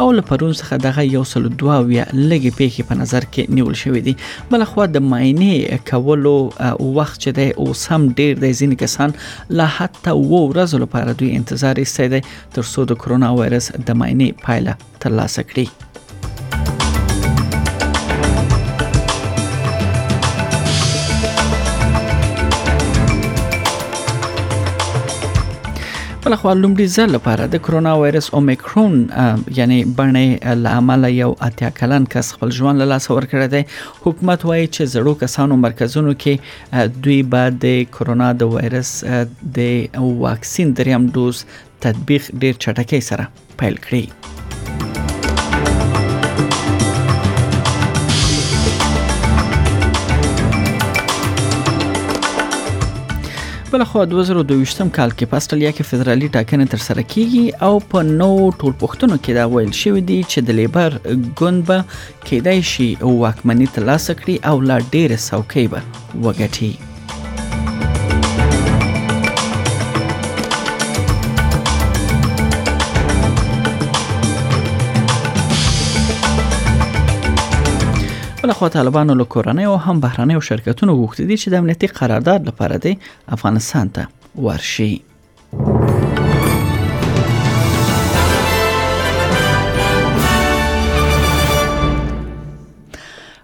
او له پرون څخه دغه یو سل دوه ویا لګي پیښې په نظر کې نیول شوې دي بل خو د ماینې کولو وخت چې د اوس هم ډیر د ځین کسان لا حتی و ورځو لپاره دوی انتظار ایستي دي تر څو د کرونا وایرس د ماینې پایله ترلاسه کړي بل خو لومړي ځل لپاره د کرونا وایرس اومیکرون یعنی بڼه لامل یو اتیا کلن کس خپل ژوند له لاسه ورکړی دی حکومت وایي چې زړو کسانو مرکزونو کې دوی بعد د کرونا د وایرس د واکسین دریم دوز تطبیق ډیر چټکۍ سره پیل کړي بل خو 2022م کال کې په استرالیا کې فدرالي ټاکنې تر سره کیږي او په نو ټول پښتنو کې دا ویل شوې دي چې د لیبر ګوند به کېدای شي واکمني ترلاسه کړي او لا ډېرې څوکۍ به وګټي بل خو طالبانو له کورنۍ او هم بهرنۍ شرکتونو غوښتي دي چې د امنیتي قرارداد لپاره دی افغانستان ته ورشي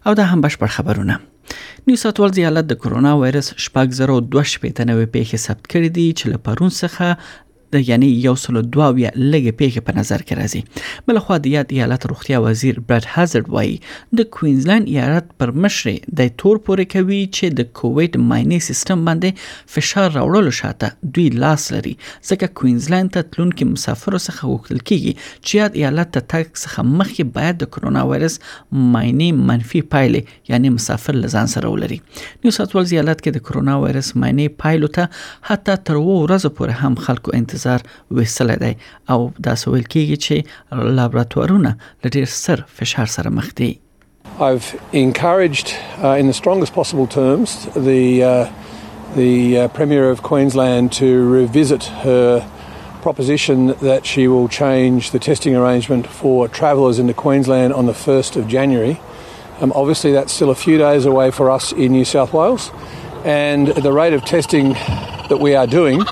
او دا هم بشپړ خبرونه نیو ساوت ویلز ایالت د کرونا وایرس شپږ زره دوه شپېته نوې پیښې ثبت کړې دي چې له پرون څخه د یعنی یو سل دوه ویا لګې پیښې په نظر کې راځي بل خو د یاد ایالت روغتیا وزیر برټ هازارد وایي د کوینزلند ایالت پر مشر د تور پورې کوي چې د کووید ماینې سیستم باندې فشار راوړلو شاته دوی لاس لري ځکه کوینزلند ته تلونکي مسافرو څخه غوښتل کیږي چې یاد ایالت ته تګ څخه مخکې باید د کرونا وایرس ماینې منفي پایلې یعنی مسافر لزان سره ولري نیو ساوت ولز ایالت کې د کرونا وایرس ماینې پایلو ته حتی تر وو ورځو پورې هم خلکو انتظار وېستل دی او دا سویل کیږي چې لابراتوارونه لډیر سر فشار سره مخ دي I've encouraged uh, in the strongest possible terms the uh, the uh, Premier of Queensland to revisit her proposition that she will change the testing arrangement for travellers into Queensland on the 1st of January. Um, obviously, that's still a few days away for us in New South Wales, and the rate of testing that we are doing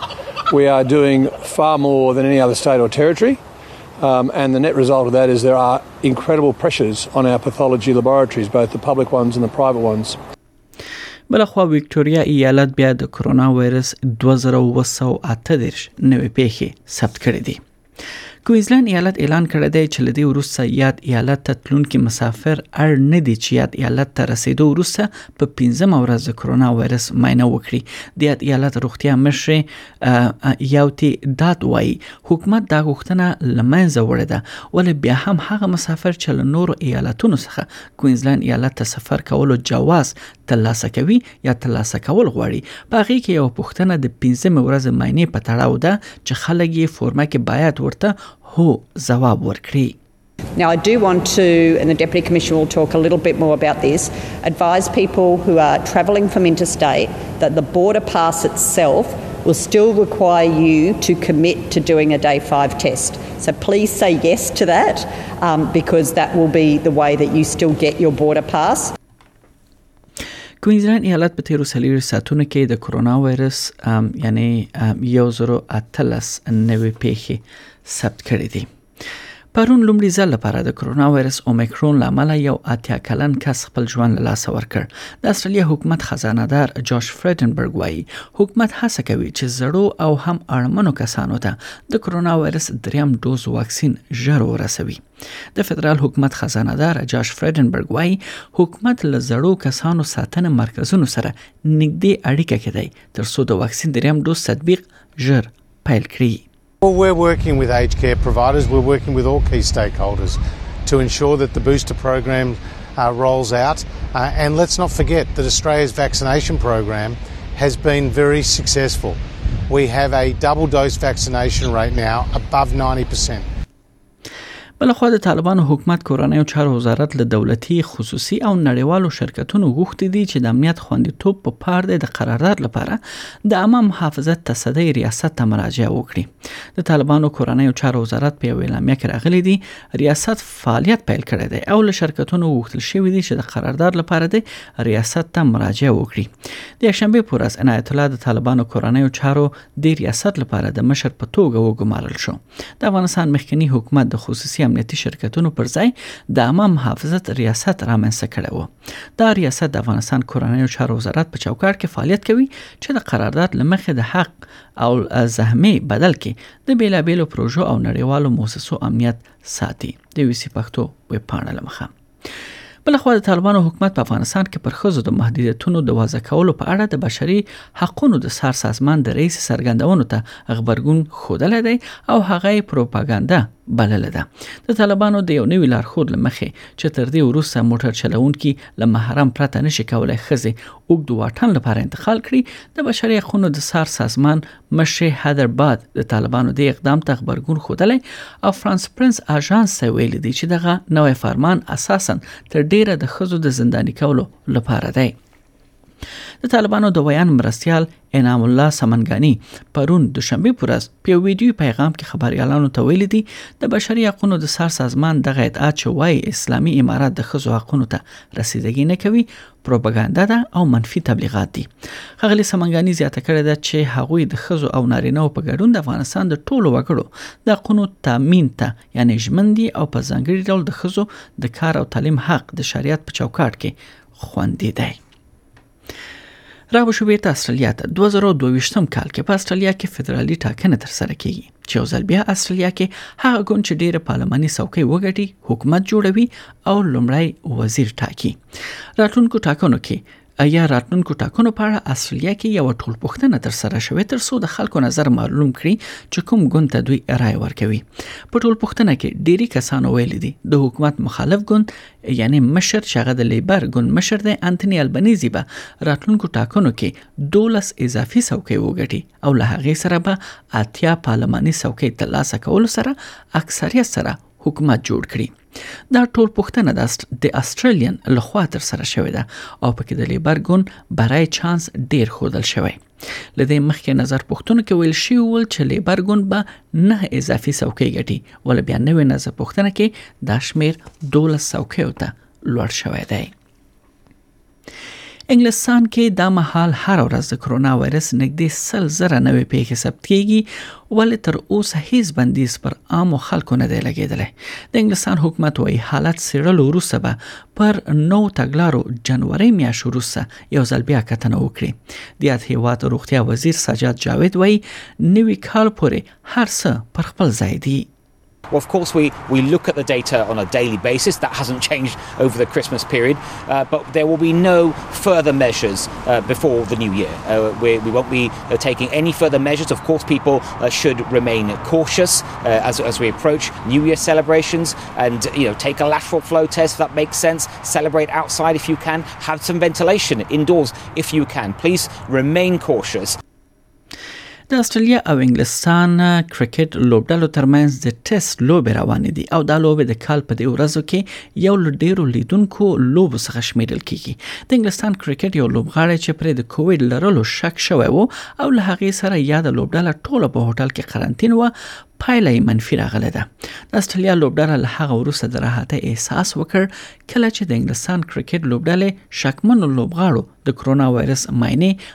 we are doing far more than any other state or territory. Um, and the net result of that is there are incredible pressures on our pathology laboratories, both the public ones and the private ones. بلخوا وکټوریا ایالت بیا د کرونا وایرس 2218 نوې پیښې ثبت کړې دي کوینزلند ایالت اعلان کړی دی چې لدی وروسته یاد ایالت ته تلونکي مسافر اړ نه دي چې یاد ایالت ته رسیدو وروسته په 15 ورځ د کرونا وایرس ماینه وکړي د یاد ایالت روغتیا مشر یاوتی داد وایي حکومت دا غوښتنه لمنځه وړې ده ولې بیا هم هغه مسافر چې له نورو ایالتونو څخه کوینزلند ایالت ته سفر کولو جواز ترلاسه کوي یا ترلاسه کول غواړي په هغه کې یو پوښتنه د 15 ورځې ماینې په تړاو ده چې خلک یې فورمه کې باید ورته هو ځواب ورکړي Now, I do want to, and the Deputy Commissioner will talk a little bit more about this, advise people who are travelling from interstate that the border pass itself will still require you to commit to doing a day five test. So please say yes to that um, because that will be the way that you still get your border pass. کوینزلند ایالت په تیرو سلیرو ساتونو کې د کرونا وایرس یعنی یو زرو اتلس نوې ثبت کړي دي پرون لومړي ځل لپاره د کرونا وایرس اومیکرون لامل یو اتیا کلن کس خپل ژوند له لاسه ورکړ د استرالیا حکومت خزانه دار جاش فریډنبرګ وایي حکومت هڅه کوي چې زړو او هم اړمنو کسانو ته د کرونا وایرس دریم ډوز واکسین ژر ورسوي د فدرال حکومت خزانه دار جاش فریډنبرګ وایي حکومت له زړو کسانو ساتنه مرکزونو سره نږدې اړیکه کې دی ترڅو د واکسین دریم ډوز تطبیق ژر پیل کړي Well, we're working with aged care providers, we're working with all key stakeholders to ensure that the booster program uh, rolls out. Uh, and let's not forget that Australia's vaccination program has been very successful. We have a double dose vaccination rate now above 90%. بلخوا د طالبانو حکومت کورنیو چارو وزارت له دولتي خصوصي او نړیوالو شرکتونو غوښتي دي چې د امنیت خوندیتوب په پار د قرارداد لپاره د عامه محافظت تصدۍ ریاست ته مراجعه وکړي د طالبانو کورنیو چارو وزارت په یو اعلامیه کې راغلي دي ریاست فعالیت پیل کړی دی او له شرکتونو غوښتل شوی دی چې د قرارداد لپاره د ریاست ته مراجعه وکړي د شنبه پر ورځ عنایت الله د طالبانو کورنیو چارو د ریاست لپاره د مشر په توګه وګمارل شو د افغانستان مخکنی حکومت د خصوصي امنیتي شرکتونو پر ځای د عامه محافظت ریاست رامنځته کړی و دا ریاست د افغانستان کورنیو چارو وزارت په چوکاټ کې فعالیت کوي چې د قرارداد لمخې د حق او زحمه بدل کې د بیلابیلو پروژو او نړیوالو موسسو امنیت ساتي د ویسی پښتو ویب پاڼه لمخه بلخوا د طالبانو حکومت په افغانستان کې پر خزو د محدودیتونو د وضع کولو په اړه د بشري حقوقو د سر سازمان د رئیس سرګندونو ته غبرګون خودل دی او هغه پروپاګاندا بلل ده د طالبانو د یو نوی لارښود لمخې چې تر دې وروسته موټر چلوونکي له محرم پرته نشي کولای خزه اوګد واټن لپاره انتقال کړي د بشري حقوقو د سر سازمان مشر هدر باد د طالبانو د اقدام ته خبرګون خوده او فرانس پرنس اژانس ته ویل دي چې دغه نوې فرمان اساسا تر ډیره د خزو د زنداني کولو لپاره دی د طالبانو د ویان مرستيال انعام الله سمنګانی پرون د شنبه پر ورځ په ویډیو پیغام کې خبريالانو ته ویل دي د بشري حقوقو د سر سازمان د غیدات چې وایي اسلامي امارات د خزو حقوقو ته رسیدګي نه کوي پروپاګاندا ده او منفي تبلیغات دي خغلی سمنګانی زیاته کړې ده چې هغوی د خزو او نارینه په ګډون د افغانستان د ټولو وګړو د حقوقو تامین ته یعنی ژمندي او په ځانګړي ډول د خزو د کار او تعلیم حق د شریعت په چوکاټ کې خوندي دی را به شو بیرته استرالیا ته 2022 کال کې په استرالیا کې فدرالي ټاکنې تر سره کیږي چې یو ځل بیا استرالیا کې هغه ګوند چې ډیره پارلماني څوکۍ وګټي حکومت جوړوي او لمړی وزیر ټاکي راتلونکو ټاکنو کې ایا راتلونکو ټاکنو په اړه استرالیا کې یو ټولپوښتنه تر سره شوې تر څو د خلکو نظر معلوم کړي چې کوم ګوند ته دوی رائے ورکوي په ټولپوښتنه کې ډيري کسانو ویل دي د حکومت مخالف ګوند یعنی مشر چې هغه د لیبر ګوند مشر دی انټونی البنيزي به راتلونکو ټاکنو کې 12 اضافي څوکۍ وګټي او له هغې سره به اتیا پارلماني څوکۍ ترلاسه کولو سره اکثریت سره حکومت جوړ کړي دا ټول پښتنه د استرالین لخوا تر سره شوې ده او پکې د لیبر ګون برای چانس ډیر خودل شوی لدې مخکې نظر پښتنو کې ویل شي ول چې لیبر ګون به نه اضافي څوکۍ ګټي ول بیا نوې نظر پښتنه کې د شمیر 12 څوکۍ ته لوړ شوی دی انګلستان کې دا مهال هر ورځ د کرونا وایرس نږدې سل زره نوې پیښې ثبت کیږي ولې تر اوسه هیڅ بندیز پر عامو خلکو نه دی لګیدلی د انګلستان حکومت وایي حالت سیړلو وروسته به پر نو تګلارو جنوري میاشت وروسته یو ځل بیا کتنه وکړي د یاد هیواد روغتیا وزیر سجاد جاوید وایي نوي کال پورې هر څه پر خپل ځای دي Well, of course, we, we look at the data on a daily basis. That hasn't changed over the Christmas period, uh, but there will be no further measures uh, before the new year. Uh, we, we, won't be uh, taking any further measures. Of course, people uh, should remain cautious uh, as, as we approach New Year celebrations and you know take a lateral flow test if that makes sense. Celebrate outside if you can. Have some ventilation indoors if you can. Please remain cautious. د استرالیا او انګلستان کرکټ لوبډلو ترمنځ د ټیسټ لوبې روانې دي او دا لوبې د کال په دې ورځو کې یو له ډیرو لیدونکو لوبو څخه شمیرل کیږي د انګلستان کرکټ یو لوبغاړی چې پرې د کووډ لرلو شک شوی وو او له هغې سره یاد لوبډله ټوله په هوټل کې قرنطین و پایله یې منفي راغله ده د استرالیا لوبډله له هغه وروسته د راحت احساس وکړ کله چې د انګلستان کرکټ لوبډلې شکمنو لوبغاړو د کرونا وایرس ماینه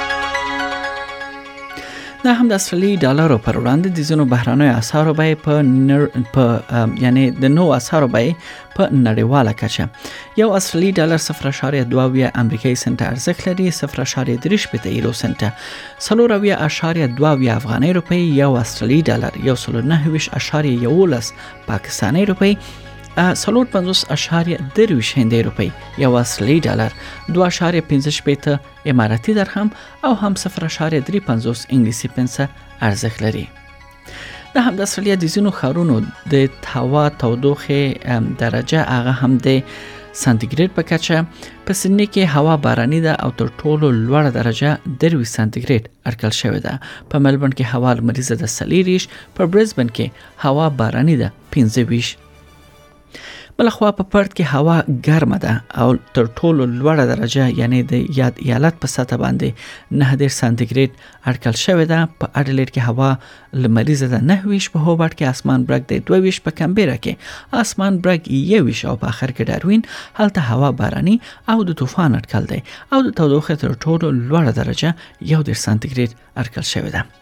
دا هم د اصلي ډالرو پر وړاندې د ځینو بهرانیو اسعارو بیې په نر... په یعنی د نو اسعارو بیې په نړیواله کچه یو اصلي ډالر 0.22 امریکایي سنت ارزښت لري 0.3 پته یورو سنت 0.22 افغاني روپی یو اصلي ډالر 1.9 پاکستاني روپی سلور پنځوس اشاریه درویش هندۍ روپی یو اصلي ډالر دوه اشاریه پنځه شپېته اماراتي درهم او هم 0.35 انګلیسي پنسه ارزښت لري د هم د استرالیا د ځینو خارونو د هوا تودوخه درجه هغه هم د سانتیګریډ په کچه په سنې کې هوا باراني ده او تر ټولو لوړه درجه دروي سانتیګریډ ارکل شوې ده په ملبورن کې هوا لمریزه ده سلیریش په برزبن کې هوا باراني ده 25 بلخوا په پرت کې هوا ګرمه ده او تر ټولو لوړه درجه یعنی د یاد ایالت په سطح باندې 19 سانتي ګریډ اټکل شوې ده په اډلیډ کې هوا لمریزه ده 29 په هوبرټ کې اسمان برګ دی 22 په کمبيرا کې اسمان برګ 21 او په اخر کې ډاروین هلته هوا باراني او د طوفان اټکل دی او د تودوخه تر ټولو لوړه درجه 1 سانتي ګریډ اټکل شوې ده